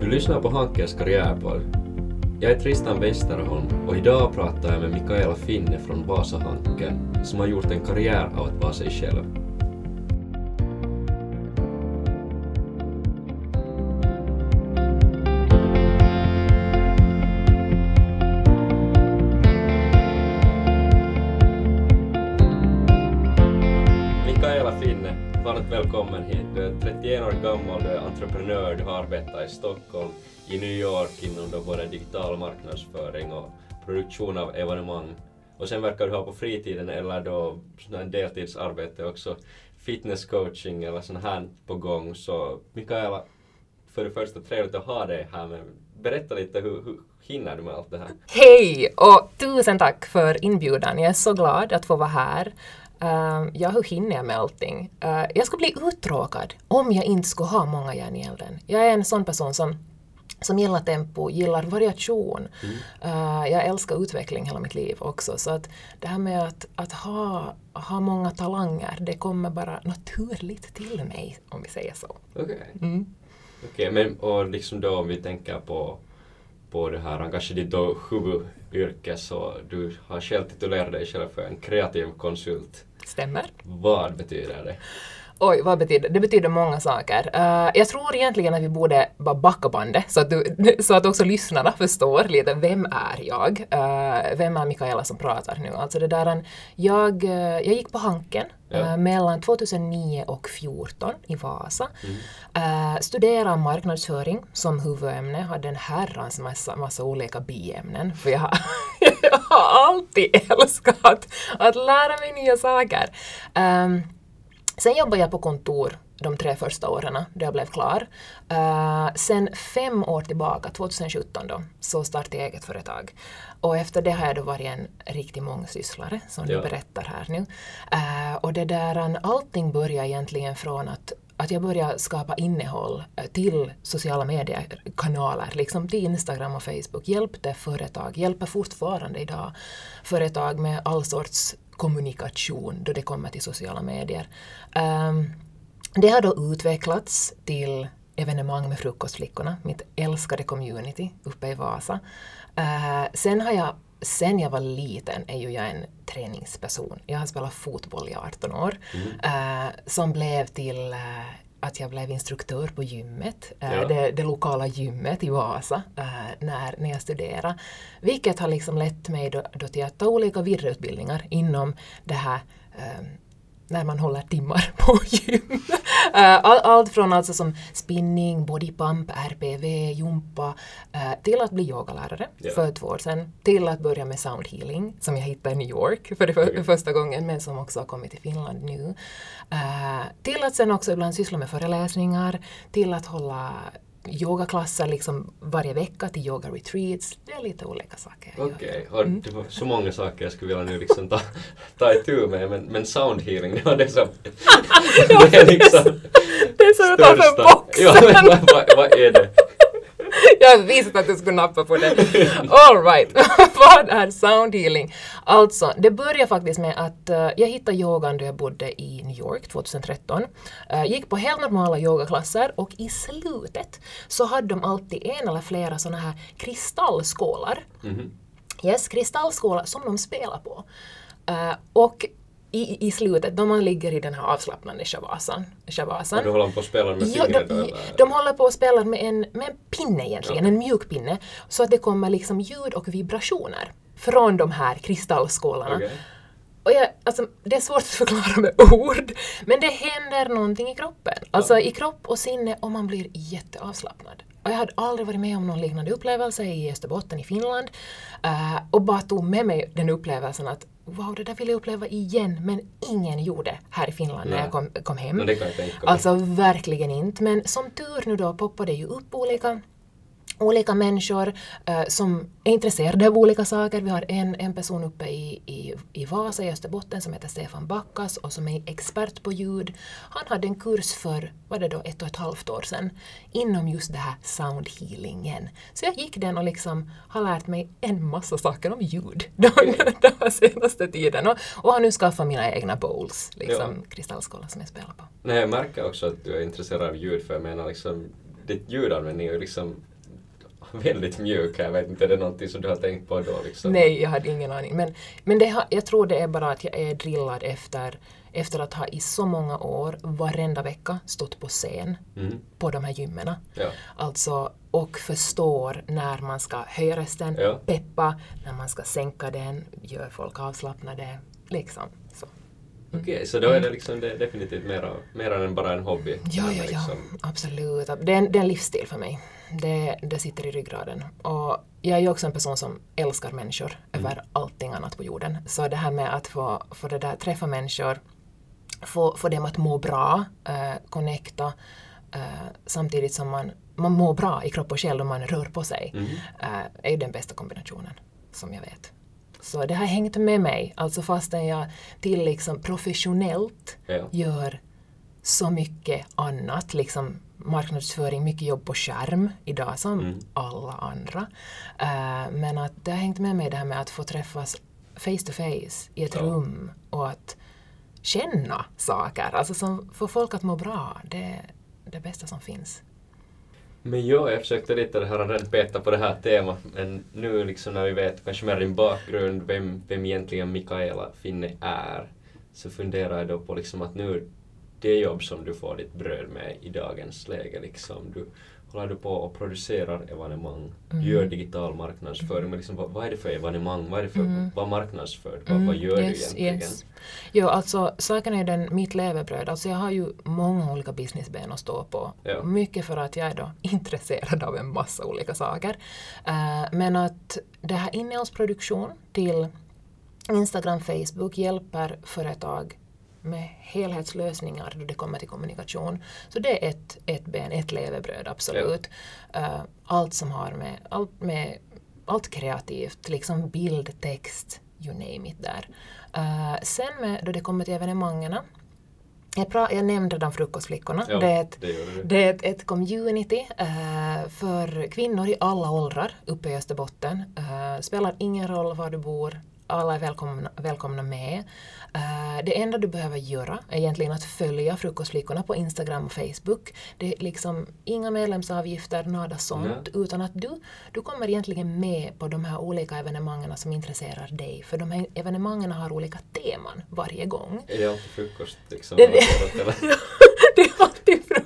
Du lyssnar på Hankens karriärpodd. Jag är Tristan Westerholm och idag pratar jag med Mikaela Finne från Vasa Hanken som har gjort en karriär av att vara sig själv. Gammal, du är entreprenör, du har arbetat i Stockholm, i New York inom då både digital marknadsföring och produktion av evenemang. Och sen verkar du ha på fritiden eller då deltidsarbete också fitnesscoaching eller sånt här på gång. Så Mikaela, för det första trevligt att ha dig här men berätta lite hur, hur hinner du med allt det här? Hej och tusen tack för inbjudan. Jag är så glad att få vara här. Uh, ja, hur hinner jag med allting? Uh, jag skulle bli uttråkad om jag inte skulle ha många järn i elden. Jag är en sån person som, som gillar tempo, gillar variation. Uh, jag älskar utveckling hela mitt liv också. Så att det här med att, att ha, ha många talanger, det kommer bara naturligt till mig, om vi säger så. Okej. Mm. Okej, men och liksom då om vi tänker på, på det här, kanske ditt huvudyrke så du har själv titulerat dig själv för en kreativ konsult. Stämmer. Vad betyder det? Oj, vad betyder det? Det betyder många saker. Eh, jag tror egentligen att vi borde bara backa bandet så att, du, så att också lyssnarna förstår lite vem är jag? Uh, vem är Mikaela som pratar nu? Alltså det där, jag, uh, jag gick på Hanken Ja. mellan 2009 och 2014 i Vasa. Uh, studerade marknadsföring som huvudämne, hade en herrans massa, massa olika biämnen för jag jag har alltid älskat att, att lära mig nya saker. Um, Sen jobbade jag på kontor de tre första åren då jag blev klar. Uh, sen fem år tillbaka, 2017 då, så startade jag eget företag. Och efter det har jag då varit en riktig mångsysslare, som Ja. du berättar här nu. Uh, och det där, allting börjar egentligen från att att jag började skapa innehåll eh, till sociala mediekanaler, liksom till Instagram och Facebook. Hjälpte företag, hjälper fortfarande idag företag med all sorts kommunikation då det kommer till sociala medier. Um, det har då utvecklats till evenemang med Frukostflickorna, mitt älskade community uppe i Vasa. Uh, sen har jag, sen jag var liten är ju jag en träningsperson. Jag har spelat fotboll i 18 år, eh, som blev till eh, att jag blev instruktör på gymmet, eh, Ja. det, det lokala gymmet i Vasa, när, när jag studerade. Vilket har liksom lett mig då, då till att ta olika vidareutbildningar inom det här när man håller timmar på gym. Eh, all, allt från alltså som spinning, bodypump, RPV, jumpa eh, till att bli yogalärare Ja. för två år sedan. Till att börja med sound healing som jag hittade i New York för, det för Okej. första gången men som också har kommit till Finland nu. Eh, till att sen också ibland syssla med föreläsningar, till att hålla yogaklasser liksom varje vecka till yoga retreats. Det är lite olika saker jag Okej, gör. och det var så många saker jag skulle vilja nu liksom ta, ta itu med men, men sound healing, det var det som... det är liksom... Det är som att ta för boxen! Ja, men vad, vad, vad är det? Jag visste att du skulle nappa på det. All right. Vad är sound healing? Alltså, det började faktiskt med att eh, jag hittade yogan då jag bodde i New York 2013. Eh, gick på helt normala yogaklasser och i slutet så hade de alltid en eller flera sådana här kristallskålar. Mhm. Yes, kristallskålar som de spelar på. Eh, och i, i slutet, då man ligger i den här avslappnande shavasan, shavasan Och du håller på att spela med Ja, fingret de, då, eller? de håller på att spela med en, med en pinne egentligen, Ja. en mjuk pinne, så att det kommer liksom ljud och vibrationer från de här kristallskålarna. Okej. Och jag, alltså, det är svårt att förklara med ord, men det händer någonting i kroppen. Alltså i kropp och sinne och man blir jätteavslappnad. Och jag hade aldrig varit med om någon liknande upplevelse i Österbotten i Finland. eh, och bara tog med mig den upplevelsen att wow, det där vill jag uppleva igen, men ingen gjorde här i Finland när Nej. jag kom, kom hem. Mig. Alltså verkligen inte. Men som tur nu då poppade ju upp olika olika människor eh, som är intresserade av olika saker. Vi har en, en person uppe i, i, i Vasa i Österbotten som heter Stefan Backas och som är expert på ljud. Han hade en kurs för, vad det då, ett och ett halvt år sedan inom just det här sound healingen. Så jag gick den och liksom har lärt mig en massa saker om ljud de, de senaste tiden och, och har nu skaffat mina egna bowls, liksom kristallskålar som jag spelar på. Nej, jag märker också att du är intresserad av ljud för jag menar liksom ditt ljudanvändning är ju liksom väldigt mjuk. Jag vet inte, är det någonting som du har tänkt på då? Liksom? Nej, jag hade ingen aning. Men, men det, jag tror det är bara att jag är drillad efter, efter att ha i så många år varenda vecka stått på scen Mm. på de här gymmen. Ja. Alltså, och förstår när man ska höja rösten, Ja. peppa, när man ska sänka den, gör folk avslappnade. Liksom. Så. Okej, så då är det liksom det är definitivt mera, mera än bara en hobby? Ja, ja, ja. Liksom. Absolut. Det är, en, det är en livsstil för mig. Det, det sitter i ryggraden. Och jag är ju också en person som älskar människor över allting annat på jorden. Så det här med att få, få det där, träffa människor, få, få dem att må bra, eh, connecta, eh, samtidigt som man, man mår bra i kropp och själ och man rör på sig, Mm. eh, är ju den bästa kombinationen som jag vet. Så det har hängt med mig, alltså fastän jag till liksom professionellt Ja. gör så mycket annat, liksom marknadsföring, mycket jobb på skärm idag som Mm. alla andra. Eh, men att det har hängt med mig det här med att få träffas face to face i ett Ja. rum och att känna saker, alltså som får folk att må bra, det är det bästa som finns. Men ja, jag försökte lite det här redan peta på det här temat, men nu liksom när vi vet kanske mer din bakgrund, vem, vem egentligen Mikaela Finne är, så funderar jag då på liksom att nu, det jobb som du får ditt bröd med i dagens läge, liksom, du håller du på och producerar evenemang, du Mm. gör digital marknadsföring, men liksom, vad, vad är det för evenemang, vad är det för, vad marknadsför du, vad, vad gör du Mm. yes, egentligen? Yes. Jo, alltså saken är den, mitt levebröd, alltså jag har ju många olika businessben att stå på. Ja. Mycket för att jag är då intresserad av en massa olika saker. Eh, men att det här innehållsproduktion till Instagram, Facebook hjälper företag med helhetslösningar då det kommer till kommunikation. Så det är ett, ett ben, ett levebröd, absolut. Eh, allt som har med, allt med allt kreativt, liksom bild, text, you name it där. Eh, sen med, då det kommer till evenemangen, jag, pra, jag nämnde redan Frukostflickorna. Ja, det är ett, det du. det är ett, ett community eh, för kvinnor i alla åldrar uppe i Österbotten. Eh, spelar ingen roll var du bor, alla är välkomna, välkomna med. Eh, det enda du behöver göra är egentligen att följa Frukostflickorna på Instagram och Facebook. Det är liksom inga medlemsavgifter, nada sånt, utan att du, du kommer egentligen med på de här olika evenemangen som intresserar dig. För de här evenemangen har olika teman varje gång. Är det alltid frukost liksom? Det- det- det är alltid frukost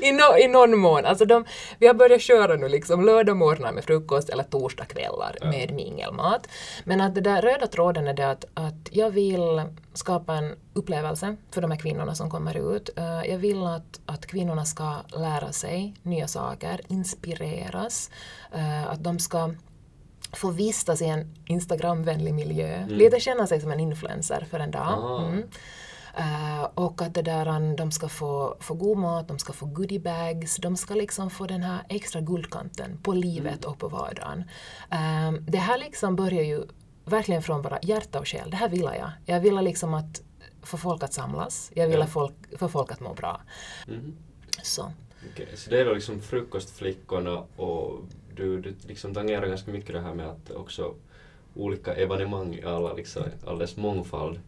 i, no, i någon mån. Alltså de, vi har börjat köra nu liksom lördagmorgnar med frukost eller torsdagskvällar med mingelmat. Men att det där röda tråden är det att, att jag vill skapa en upplevelse för de här kvinnorna som kommer ut. Eh, jag vill att, att kvinnorna ska lära sig nya saker, inspireras, eh, att de ska få vistas i en Instagramvänlig miljö. Lite känna sig som en influencer för en dag. Ah. Mm. Eh, och att det där, um, de ska få, få god mat, de ska få goodiebags, de ska liksom få den här extra guldkanten på livet och på vardagen. Eh, det här liksom börjar ju verkligen från bara hjärta och själ. Det här vill jag. Jag vill liksom att få folk att samlas. Jag vill Ja. folk, få folk att må bra. Mhm. Så. Okej, så det är då liksom frukostflickorna och du, du liksom tangerar ganska mycket det här med att också olika evenemang i alla liksom, all dess mångfald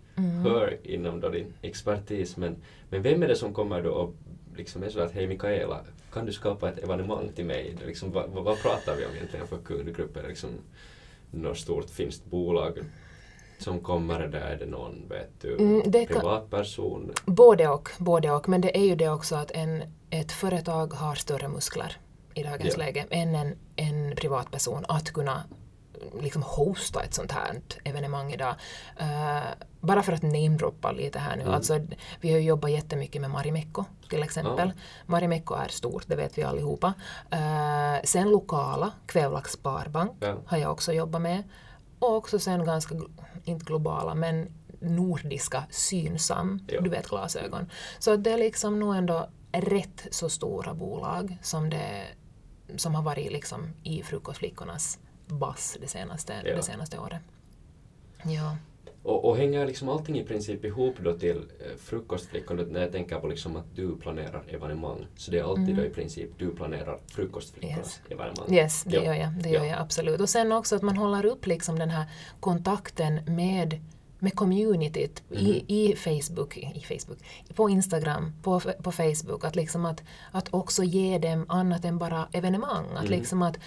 hör inom då din expertis. Men, men vem är det som kommer då och liksom är så att hej Mikaela, kan du skapa ett evenemang till mig? Liksom, vad, vad, pratar vi om egentligen för kundgrupp? Är det liksom något stort finskt bolag som kommer? Eller är det någon vet du, Mm, det kan- privatperson? Både och, både och. Men det är ju det också att en, ett företag har större muskler i dagens Ja. läge än en, en privatperson att kunna liksom hosta ett sånt här evenemang idag. Eh, bara för att namedroppa lite här nu. Mm. Alltså, vi har ju jobbat jättemycket med Marimekko till exempel. Ja. Marimekko är stort, det vet vi allihopa. Uh, sen lokala, Kvävlax Sparbank Ja. har jag också jobbat med. Och också sen ganska, inte globala, men nordiska Synsam, Ja. du vet glasögon. Så det är liksom nog ändå rätt så stora bolag som, det, som har varit liksom i Frukostflickornas bass det senaste, Ja. det senaste året. Ja. Och, och hänger liksom allting i princip ihop då till eh, frukostflickorna när jag tänker på liksom att du planerar evenemang. Så det är alltid då i princip du planerar frukostflickornas Yes. evenemang. Yes, det Ja. gör jag. Det gör Ja. jag absolut. Och sen också att man håller upp liksom den här kontakten med med communityt i, i Facebook, i Facebook, på Instagram, på, på Facebook, att, liksom att, att också ge dem annat än bara evenemang. Att liksom att,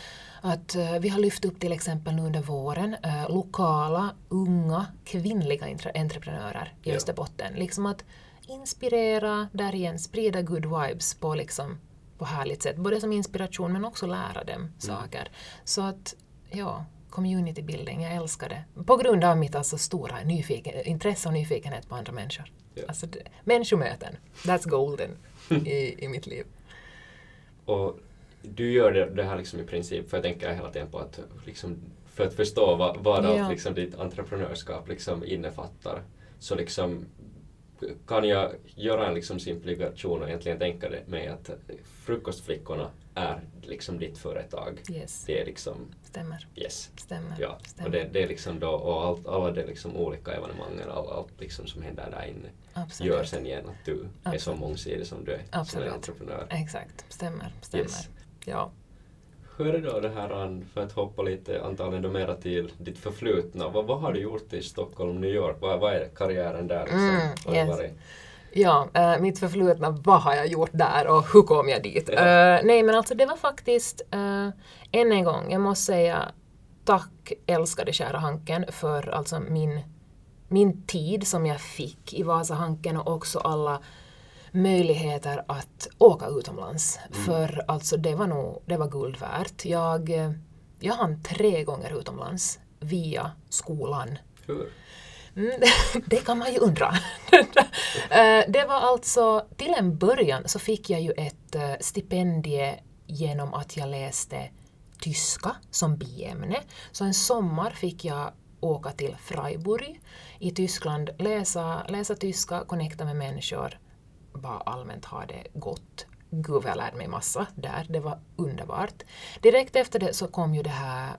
att eh, vi har lyft upp till exempel nu under våren eh, lokala, unga, kvinnliga entre- entreprenörer i Ja. Österbotten. Liksom att inspirera, där igen sprida good vibes på liksom på härligt sätt, både som inspiration men också lära dem saker. Så att, ja, community building, jag älskar det. På grund av mitt alltså stora nyfiken, intresse och nyfikenhet på andra människor. Ja. Alltså, det, människomöten, that's golden i, i mitt liv. Och du gör det, det här liksom i princip, för jag tänker hela tiden på att liksom, för att förstå vad, vad allt Ja. liksom ditt entreprenörskap liksom innefattar, så liksom kan jag göra en liksom simplikation och egentligen tänka det mig att Frukostflickorna är liksom ditt företag. Yes, Det är liksom, stämmer. yes. Stämmer. Ja, stämmer. och det, det är liksom då, och allt, alla de liksom olika evenemangen, all, allt liksom som händer där inne Absolut. gör sen igen att du är så Absolut. mångsidig som du är som Absolut. en entreprenör. Exakt, stämmer. stämmer. Yes. Ja. Då det här, för att hoppa lite antagligen då mera till ditt förflutna, vad, vad har du gjort i Stockholm, New York, vad, vad är karriären där liksom? Mm, yes. Ja, äh, mitt förflutna, vad har jag gjort där och hur kom jag dit? Ja. Eh, nej men alltså det var faktiskt, äh, än en gång, jag måste säga tack älskade kära Hanken för alltså min, min tid som jag fick i Vasahanken och också alla möjligheter att åka utomlands. För alltså det var nog, det var guld värt. Jag, eh, jag hann tre gånger utomlands via skolan Hur? Mm, det kan man ju undra. Eh, det var alltså, till en början så fick jag ju ett eh, stipendie genom att jag läste tyska som biämne. Så en sommar fick jag åka till Freiburg i Tyskland, läsa, läsa tyska, connecta med människor, bara allmänt ha det gott. Gud vad jag lärde mig massa där, det var underbart. Direkt efter det så kom ju det här,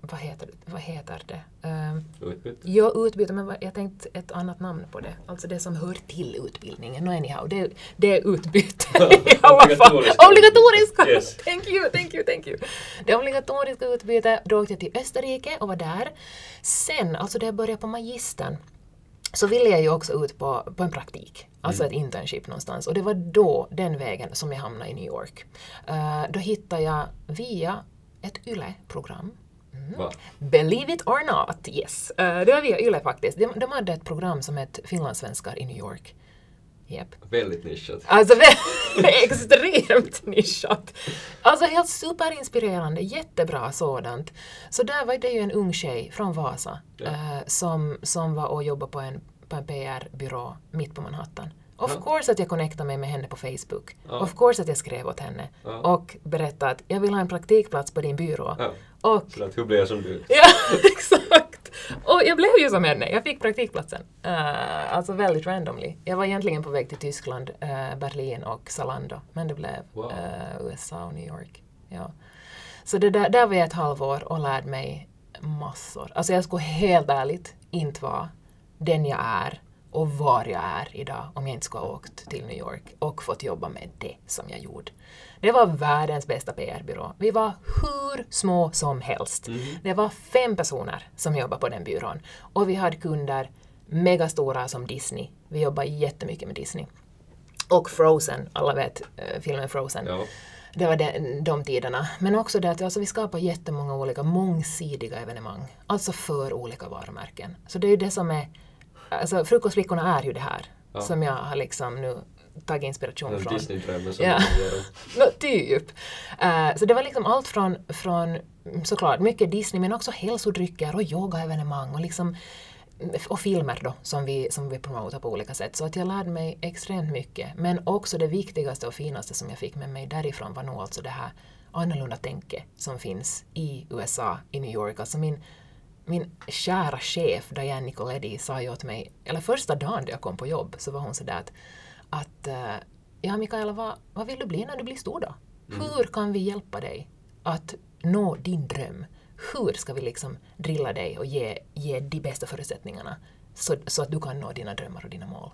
vad heter? Vad heter det? Ehm, Utbyte? Ja, utbyte, men jag tänkte ett annat namn på det. Alltså det som hör till utbildningen. No, anyhow, det, det är utbyte i alla fall. Obligatoriska yes. Thank you, thank you, thank you. Det obligatoriska utbytet, då åkte jag till Österrike och var där. Sen, alltså när jag började på magistern, så ville jag ju också ut på, på en praktik, alltså ett internship någonstans. Och det var då, den vägen, som jag hamnade i New York. Eh, då hittade jag via ett YLE-program Va? Believe it or not, yes. Eh, det var via YLE faktiskt. De, de hade ett program som hette Finlandssvenskar i New York. Yep. Väldigt nischat. Alltså extremt nischat. Alltså helt superinspirerande, jättebra sådant. Så där var det ju en ung tjej från Vasa Ja. eh, som, som var och jobbade på en, på en PR-byrå mitt på Manhattan. Of Ja. course att jag connectade mig med henne på Facebook. Ja. Of course att jag skrev åt henne. Ja. Och berättade att jag vill ha en praktikplats på din byrå. Ja. Och Så att hur blir jag som du? Ja, exakt! Och jag blev ju som henne, jag fick praktikplatsen. Uh, alltså väldigt randomly. Jag var egentligen på väg till Tyskland, eh, Berlin och Zalando, men det blev Wow. eh, USA och New York. Ja. Så det där, där var jag ett halvår och lärde mig massor. Alltså jag skulle helt ärligt inte vara den jag är och var jag är idag om jag inte skulle ha åkt till New York och fått jobba med det som jag gjorde. Det var världens bästa PR-byrå. Vi var hur små som helst. Det var fem personer som jobbade på den byrån och vi hade kunder megastora som Disney. Vi jobbade jättemycket med Disney. Och Frozen, alla vet eh, filmen Frozen. Ja. Det var de, de tiderna. Men också det att alltså, vi skapar jättemånga olika mångsidiga evenemang. Alltså för olika varumärken. Så det är ju det som är... Alltså Frukostflickorna är ju det här. Ja. Som jag har liksom nu tagit inspiration Den från. Disney-drömmen som Ja. Nå, typ. Eh, så det var liksom allt från, från såklart mycket Disney men också hälsodrycker och yogaevenemang och liksom och filmer då som vi, som vi promotar på olika sätt. Så att jag lärde mig extremt mycket. Men också det viktigaste och finaste som jag fick med mig därifrån var nog alltså det här annorlunda tänket som finns i USA, i New York. Alltså min, min kära chef Diane Nicoletti sa ju åt mig, eller första dagen då jag kom på jobb så var hon sådär att, att eh, ja Mikaela, vad, vad vill du bli när du blir stor då? Hur kan vi hjälpa dig att nå din dröm? Hur ska vi liksom drilla dig och ge, ge de bästa förutsättningarna så, så att du kan nå dina drömmar och dina mål?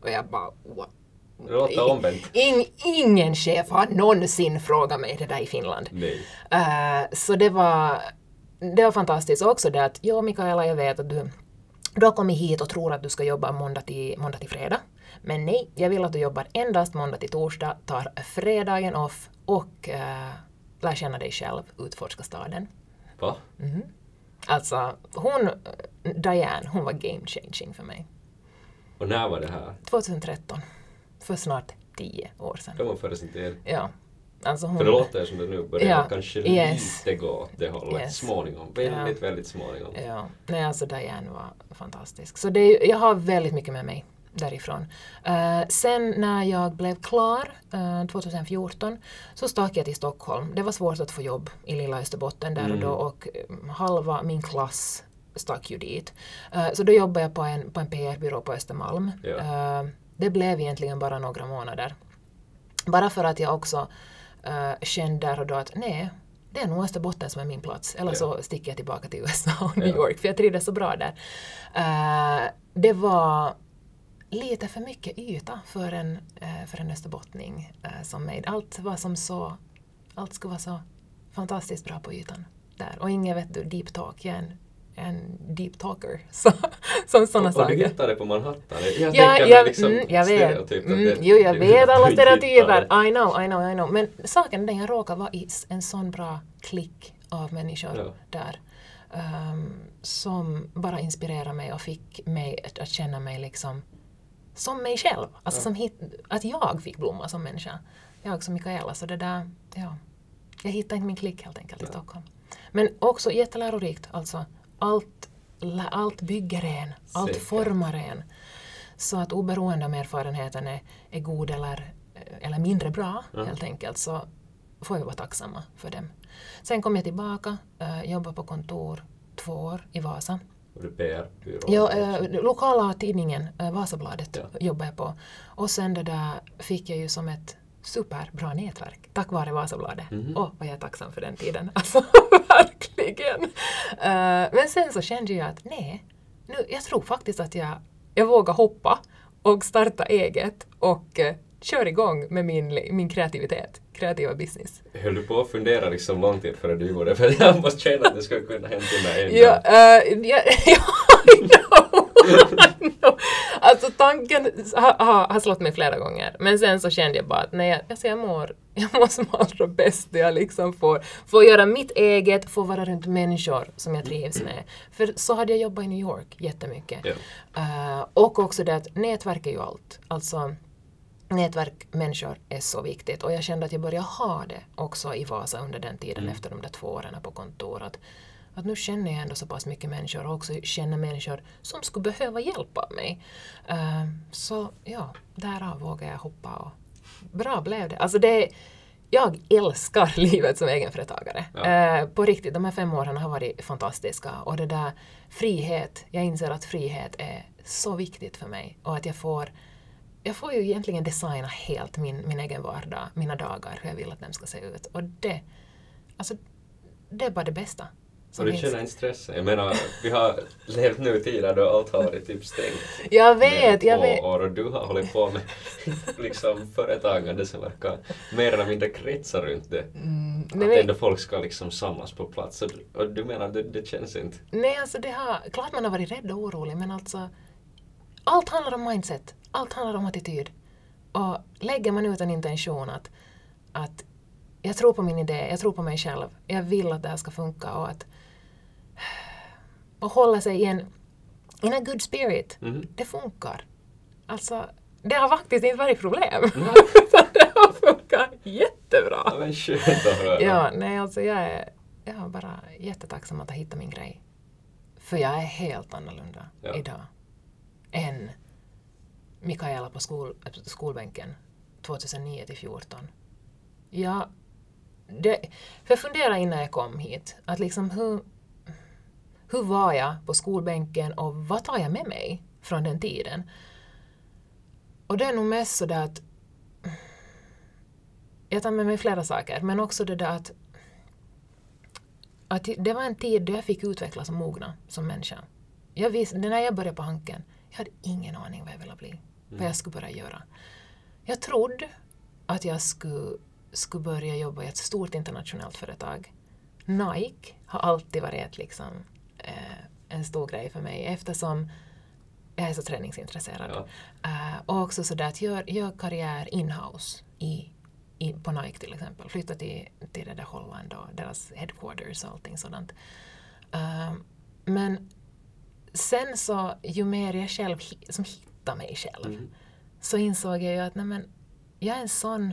Och jag bara, what? Det låter omvänt. Ing, ingen chef har någonsin frågat mig det där i Finland. Nej. Eh, så det var, det var fantastiskt. Också det att, ja Mikaela, jag vet att du, du har kommit hit och tror att du ska jobba måndag till, måndag till fredag. Men nej, jag vill att du jobbar endast måndag till torsdag, tar fredagen off och uh, lär känna dig själv, utforska staden. Va? Mm. Alltså, hon, Diane, hon var game changing för mig. Och när var det här? 2013. För snart tio år sedan. Kan man före sin tid? Ja. Alltså hon, För det låter som det nu börjar Ja, kanske yes. lite gå åt det hållet. Yes. Småningom. Väldigt, väldigt småningom. Ja, nej alltså Diane var fantastisk. Så det, är- jag har väldigt mycket med mig därifrån. Eh, sen när jag blev klar eh, 2014 så stack jag till Stockholm. Det var svårt att få jobb i lilla Österbotten där och då och eh, halva min klass stack ju dit. Eh, så då jobbade jag på en, på en PR-byrå på Östermalm. Eh, det blev egentligen bara några månader. Bara för att jag också uh, kände där och då att nej, det är nog Österbotten som är min plats. Eller Ja. så sticker jag tillbaka till USA och New Ja. York, för jag trivdes så bra där. Eh, det var lite för mycket yta för en, eh, för en österbottning eh, som mig. Allt var som så, allt skulle vara så fantastiskt bra på ytan där. Och ingen vet du, deep talk, jag är en, en deep talker. Så, som sådana och, och du saker. hittade på Manhattan. Jag Ja, tänker jag, liksom mm, jag vet. Mm, det- jo, jag det- vet alla stereotyper. I know, I know, I know. Men saken är den, jag råkar vara i en sån bra klick av människor Ja. där. ehm, som bara inspirerar mig och fick mig att, att känna mig liksom som mig själv. Alltså som hit, att jag fick blomma som människa. Jag som Mikaela. Så det där, ja. Jag hittade inte min klick helt enkelt i. Stockholm. Men också jättelärorikt. Alltså, allt, allt bygger en, allt Säkert. formar en. Så att oberoende om erfarenheten är, är god eller, eller mindre bra Ja. helt enkelt så får vi vara tacksamma för dem. Sen kom jag tillbaka, äh, jobbade på kontor två år i Vasa. Och PR-byrå. Ja, äh, lokala tidningen äh, Vasabladet Ja. jobbade jag på. Och sen det där fick jag ju som ett superbra nätverk tack vare Vasabladet. Mhm. Åh, vad jag är tacksam för den tiden. Alltså, verkligen. Eh, men sen så kände jag att nej, nu, jag tror faktiskt att jag, jag vågar hoppa och starta eget och uh, kör igång med min, min kreativitet, kreativa business. Höll du på att fundera liksom lång tid före du gjorde det? För jag måste känna att det skulle kunna hända mig Ja, uh, ja, know, I know. Alltså tanken har, har, har slått mig flera gånger. Men sen så kände jag bara att nej, alltså jag mår, jag mår som allra bäst när jag liksom får, får göra mitt eget, får vara runt människor som jag trivs med. För så hade jag jobbat i New York jättemycket. Ja. Eh, och också det att nätverk är ju allt. Alltså nätverk människor är så viktigt och jag kände att jag började ha det också i Vasa under den tiden Mm. efter de där två åren på kontor. Att, nu känner jag ändå så pass mycket människor och också känner människor som skulle behöva hjälp av mig. Eh, så ja, därav vågade jag hoppa och bra blev det. Alltså det jag älskar livet som egenföretagare. Ja. Eh, på riktigt, de här fem åren har varit fantastiska och det där frihet, jag inser att frihet är så viktigt för mig och att jag får jag får ju egentligen designa helt min, min egen vardag, mina dagar, hur jag vill att de ska se ut. Och det, alltså, det är bara det bästa. Och du känner inte stressen? Jag menar, vi har levt nu i tider då allt har varit typ stängt. Jag vet, jag vet. år och du har hållit på med liksom företagande som verkar mer eller mindre kretsa runt det. Mm, Att men- ändå folk ska liksom samlas på plats. Och du, och du menar, det, det känns inte... Nej, alltså det har, klart man har varit rädd och orolig, men alltså allt handlar om mindset, allt handlar om attityd. Och lägger man ut en intention att, att jag tror på min idé, jag tror på mig själv, jag vill att det här ska funka och att och hålla sig i en in a good spirit, Mhm. det funkar. Alltså, det har faktiskt inte varit problem. Utan det har funkat jättebra. Ja, men skönt att höra. Ja, nej alltså jag är, jag är bara jättetacksam att ha hittat min grej. För jag är helt annorlunda Ja. idag än Mikaela på skol, äh, skolbänken 2009 till 14. Ja, det, för jag funderade innan jag kom hit, att liksom hur, hur var jag på skolbänken och vad tar jag med mig från den tiden? Och det är nog mest sådär att jag tar med mig flera saker, men också det där att, att det var en tid då jag fick utvecklas och mogna som människa. Jag visste, när jag började på Hanken, jag hade ingen aning vad jag ville bli, vad jag skulle börja göra. Jag trodde att jag skulle, skulle börja jobba i ett stort internationellt företag. Nike har alltid varit liksom, eh, en stor grej för mig eftersom jag är så träningsintresserad. Ja. Eh, och också sådär att gör, gör karriär inhouse i, i, på Nike till exempel. Flytta till, till det där Holland och deras headquarters och allting sådant. Eh, men sen så, ju mer jag själv som hittar mig själv, Mm. så insåg jag ju att nej men, jag är en sån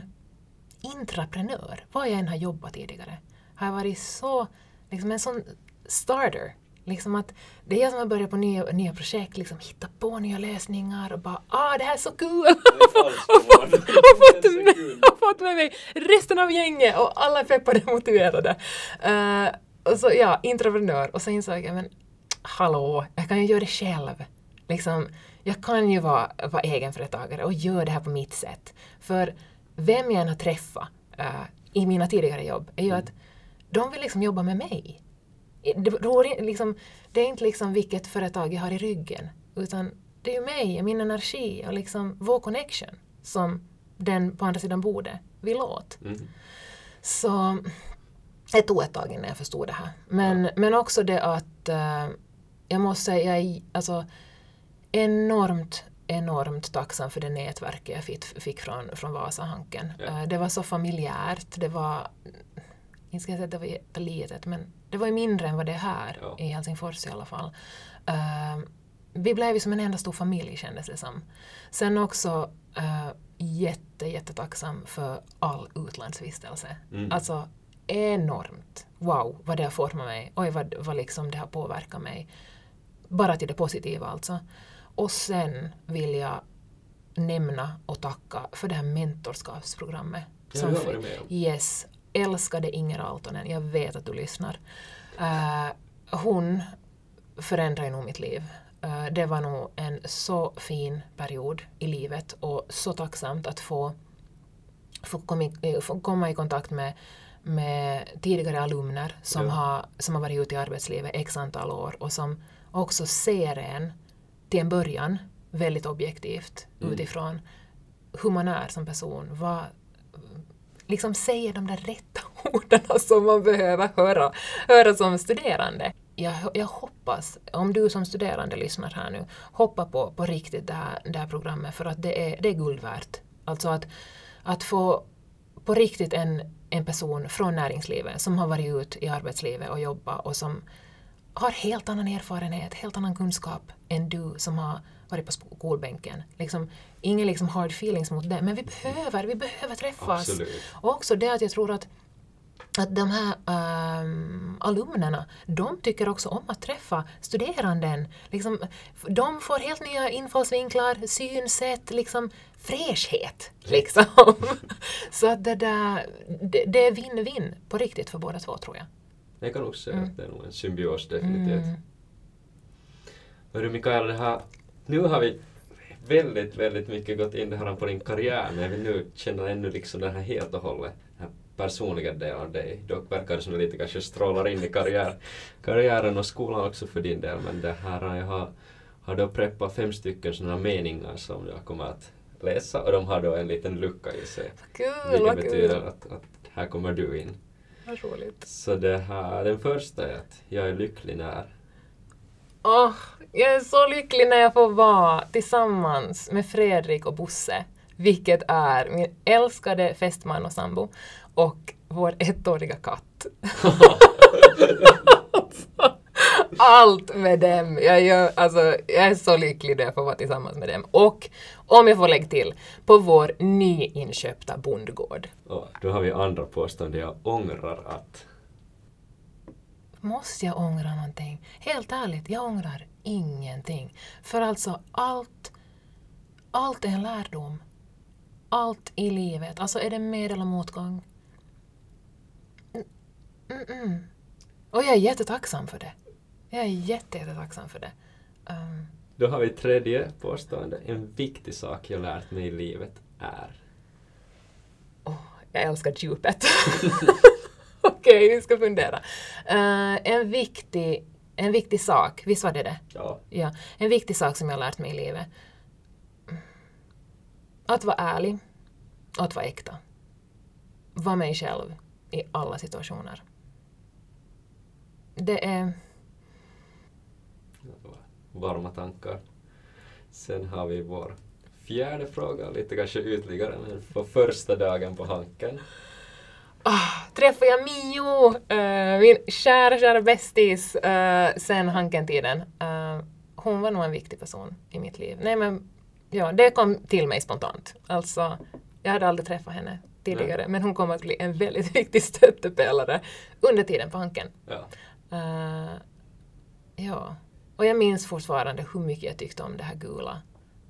intraprenör. Vad jag än har jobbat tidigare har jag varit så, liksom en sån starter. Liksom att det är jag som har börjat på nya, nya projekt, liksom hitta på nya lösningar och bara ah det här är så kul! och, fått, och, med, och fått med mig resten av gänget och alla är peppade och motiverade. Eh, och så ja, intraprenör och så insåg jag men hallå, jag kan ju göra det själv. Liksom, jag kan ju vara, vara egenföretagare och göra det här på mitt sätt. För vem jag än har träffat eh, i mina tidigare jobb är ju att de vill liksom jobba med mig. Det, in- liksom, det är inte liksom vilket företag jag har i ryggen, utan det är ju mig, min energi och liksom vår connection som den på andra sidan bordet vill åt. Mm. Så det tog ett tag innan jag förstod det här. Men, men också det att eh, jag måste säga, jag är alltså, enormt, enormt tacksam för det nätverket jag fick, fick från, från Vasahanken. Ja. Eh, det var så familjärt, det var, inte ska jag säga att det var jättelitet, men det var ju mindre än vad det är här Ja. i Helsingfors i alla fall. Eh, vi blev ju som en enda stor familj kändes det som. Sen också uh, jätte, jättetacksam för all utlandsvistelse. Mm. Alltså enormt. Wow, vad det har format mig. Oj, vad, vad liksom det har påverkat mig. Bara till det positiva alltså. Och sen vill jag nämna och tacka för det här mentorskapsprogrammet. Ja, som du har med om. Yes, älskade Inger Aaltonen. Jag vet att du lyssnar. Eh, hon förändrade nog mitt liv. Eh, det var nog en så fin period i livet och så tacksamt att få, få, komma, i, få komma i kontakt med, med tidigare alumner som, Ja. har, som har varit ute i arbetslivet x antal år och som också ser en till en början väldigt objektivt Mm. utifrån hur man är som person. Vad, liksom säger de där rätta orden som man behöver höra, höra som studerande. Jag, jag hoppas, om du som studerande lyssnar här nu, hoppa på, på riktigt det här, det här programmet för att det är, det är guld värt. Alltså att, att få på riktigt en, en person från näringslivet som har varit ut i arbetslivet och jobbat och som har helt annan erfarenhet, helt annan kunskap än du som har varit på skolbänken. Liksom, ingen liksom hard feelings mot det, men vi behöver, vi behöver träffas. Absolut. Och också det att jag tror att att de här um, alumnerna, de tycker också om att träffa studeranden. Liksom, de får helt nya infallsvinklar, synsätt, liksom fräschhet. Liksom. Så att det, där, det, det är vinn-vinn på riktigt för båda två tror jag. Jag kan också säga Mm. att det är nog en symbios definitivt. Mm. Hörru Mikael, det här, nu har vi väldigt, väldigt mycket gått in det här på din karriär, men jag vill nu känna ännu liksom den här helt och hållet, den här personliga delen av dig. Dock verkar det som du lite kanske strålar in i karriär, karriären och skolan också för din del, men det här, jag har, har då preppat fem stycken sådana meningar som jag kommer att läsa och de har då en liten lucka i sig. Kul, Vilket vad betyder att, att här kommer du in. Vad roligt. Så det här, den första är att jag är lycklig när Åh, jag är så lycklig när jag får vara tillsammans med Fredrik och Bosse, vilket är min älskade fästman och sambo och vår ettåriga katt. Allt med dem. Jag, gör, alltså, jag är så lycklig när jag får vara tillsammans med dem. Och om jag får lägga till, på vår nyinköpta bondgård. Och då har vi andra påstående. Jag ångrar att... Måste jag ångra någonting? Helt ärligt, jag ångrar ingenting. För alltså allt, allt är en lärdom. Allt i livet, alltså är det med eller motgång. Mm, mm, mm. Och jag är jättetacksam för det. Jag är jätte, jättetacksam för det. Um, Då har vi tredje påstående. En viktig sak jag lärt mig i livet är... åh, jag älskar djupet. Okej, vi ska fundera. Eh, en, viktig, en viktig sak, visst var det det? Ja, Ja, en viktig sak som jag lärt mig i livet. Att vara ärlig och att vara äkta. Vara mig själv i alla situationer. Det är... varma tankar. Sen har vi vår fjärde fråga, lite kanske ytligare, men på första dagen på Hanken. Ah, träffade jag Mio, uh, min kära, kära bästis uh, sen Hanken-tiden. Uh, hon var nog en viktig person i mitt liv. Nej men, ja, det kom till mig spontant. Alltså, jag hade aldrig träffat henne tidigare, Nej. men hon kom att bli en väldigt viktig stöttepelare under tiden på Hanken. Ja. Ja. Och jag minns fortfarande hur mycket jag tyckte om det här gula,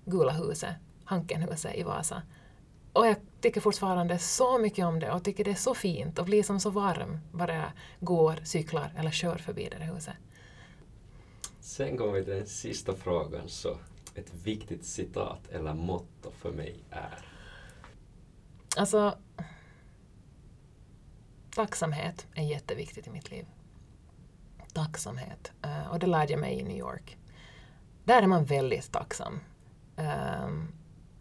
gula huset, Hankenhuset i Vasa. Och jag tycker fortfarande så mycket om det och tycker det är så fint och blir som så varm bara jag går, cyklar eller kör förbi det där huset. Sen kommer vi till den sista frågan, så ett viktigt citat eller motto för mig är? Alltså, tacksamhet är jätteviktigt i mitt liv. Tacksamhet. Uh, och det lärde jag mig i New York. Där är man väldigt tacksam. Um,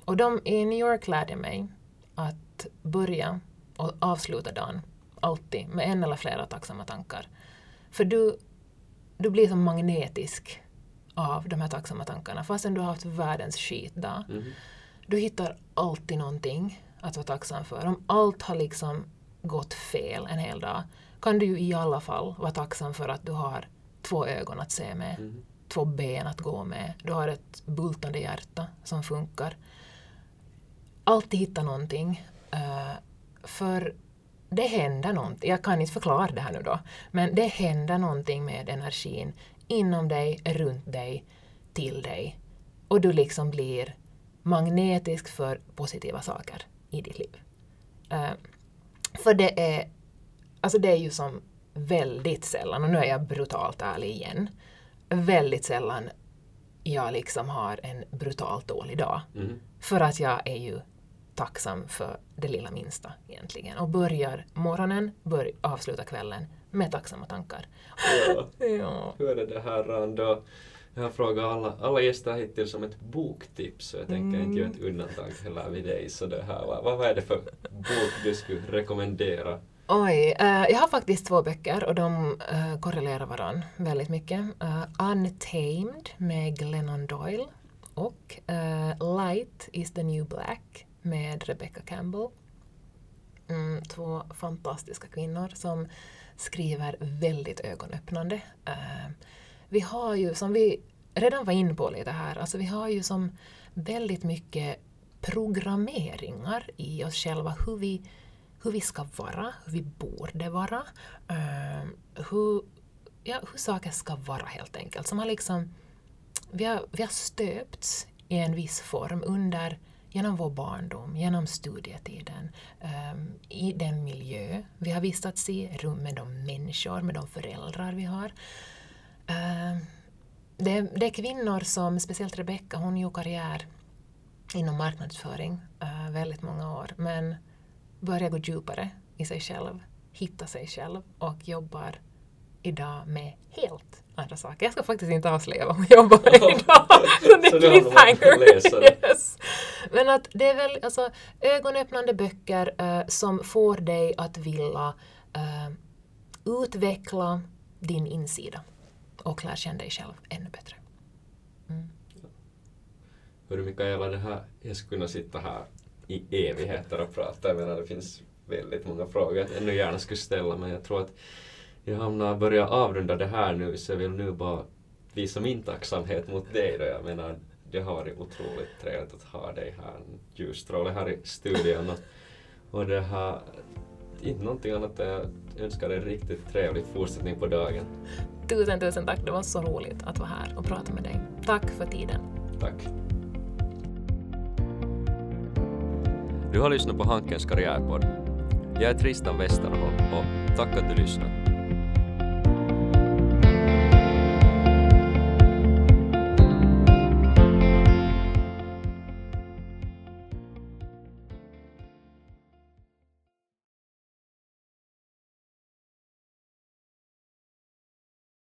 och de, i New York lärde jag mig att börja och avsluta dagen alltid med en eller flera tacksamma tankar. För du, du blir som magnetisk av de här tacksamma tankarna fastän du har haft världens skitdag. Mm. Du hittar alltid någonting att vara tacksam för. Om allt har liksom gått fel en hel dag kan du ju i alla fall vara tacksam för att du har två ögon att se med, mm. två ben att gå med, du har ett bultande hjärta som funkar. Alltid hitta någonting. Uh, för det händer någonting, jag kan inte förklara det här nu då, men det händer någonting med energin inom dig, runt dig, till dig. Och du liksom blir magnetisk för positiva saker i ditt liv. Uh, för det är, alltså det är ju som väldigt sällan, och nu är jag brutalt ärlig igen, väldigt sällan jag liksom har en brutalt dålig dag. Mm. För att jag är ju tacksam för det lilla minsta egentligen. Och börjar morgonen, bör, avslutar kvällen med tacksamma tankar. Ja. ja. Hur är det här då? Jag har frågat alla, alla gäster hittills om ett boktips och jag tänker mm. inte göra ett mm. undantag heller vid dig. Så det här, vad, vad är det för bok du skulle rekommendera? Oj, uh, jag har faktiskt två böcker och de uh, korrelerar varandra väldigt mycket. Uh, Untamed med Glennon Doyle och Light is the new black med Rebecca Campbell. Mm, två fantastiska kvinnor som skriver väldigt ögonöppnande. Uh, vi har ju, som vi redan var inne på lite här, alltså vi har ju som väldigt mycket programmeringar i oss själva, hur vi, hur vi ska vara, hur vi borde vara, uh, hur, ja, hur saker ska vara helt enkelt. Som har liksom, vi, har, vi har stöpts i en viss form under genom vår barndom, genom studietiden, um, i den miljö vi har vistats i, rum med de människor, med de föräldrar vi har. Uh, det, det, är kvinnor som, speciellt Rebecka, hon gjorde karriär inom marknadsföring uh, väldigt många år, men börjar gå djupare i sig själv, hitta sig själv och jobbar idag med helt andra saker. Jag ska faktiskt inte avslöja vad hon jobbar med idag. Så det är cliffhanger. yes. Men att det är väl alltså, ögonöppnande böcker uh, som får dig att vilja uh, utveckla din insida och lära känna dig själv ännu bättre. Mm. Hörru Mikaela, det här, jag skulle kunna sitta här i evigheter och prata. Jag menar, det finns väldigt många frågor jag ännu gärna skulle ställa, men jag tror att jag hamnar börja avrunda det här nu, så jag vill nu bara visa min tacksamhet mot dig då. Jag menar, det har varit otroligt trevligt att ha dig här, en ljusstråle här i studion. Och, och det har inte någonting annat än jag önskar dig en riktigt trevlig fortsättning på dagen. Tusen, tusen tack. Det var så roligt att vara här och prata med dig. Tack för tiden. Tack. Du har lyssnat på Hankens karriärpodd. Jag är Tristan Westerholm och tack att du lyssnade.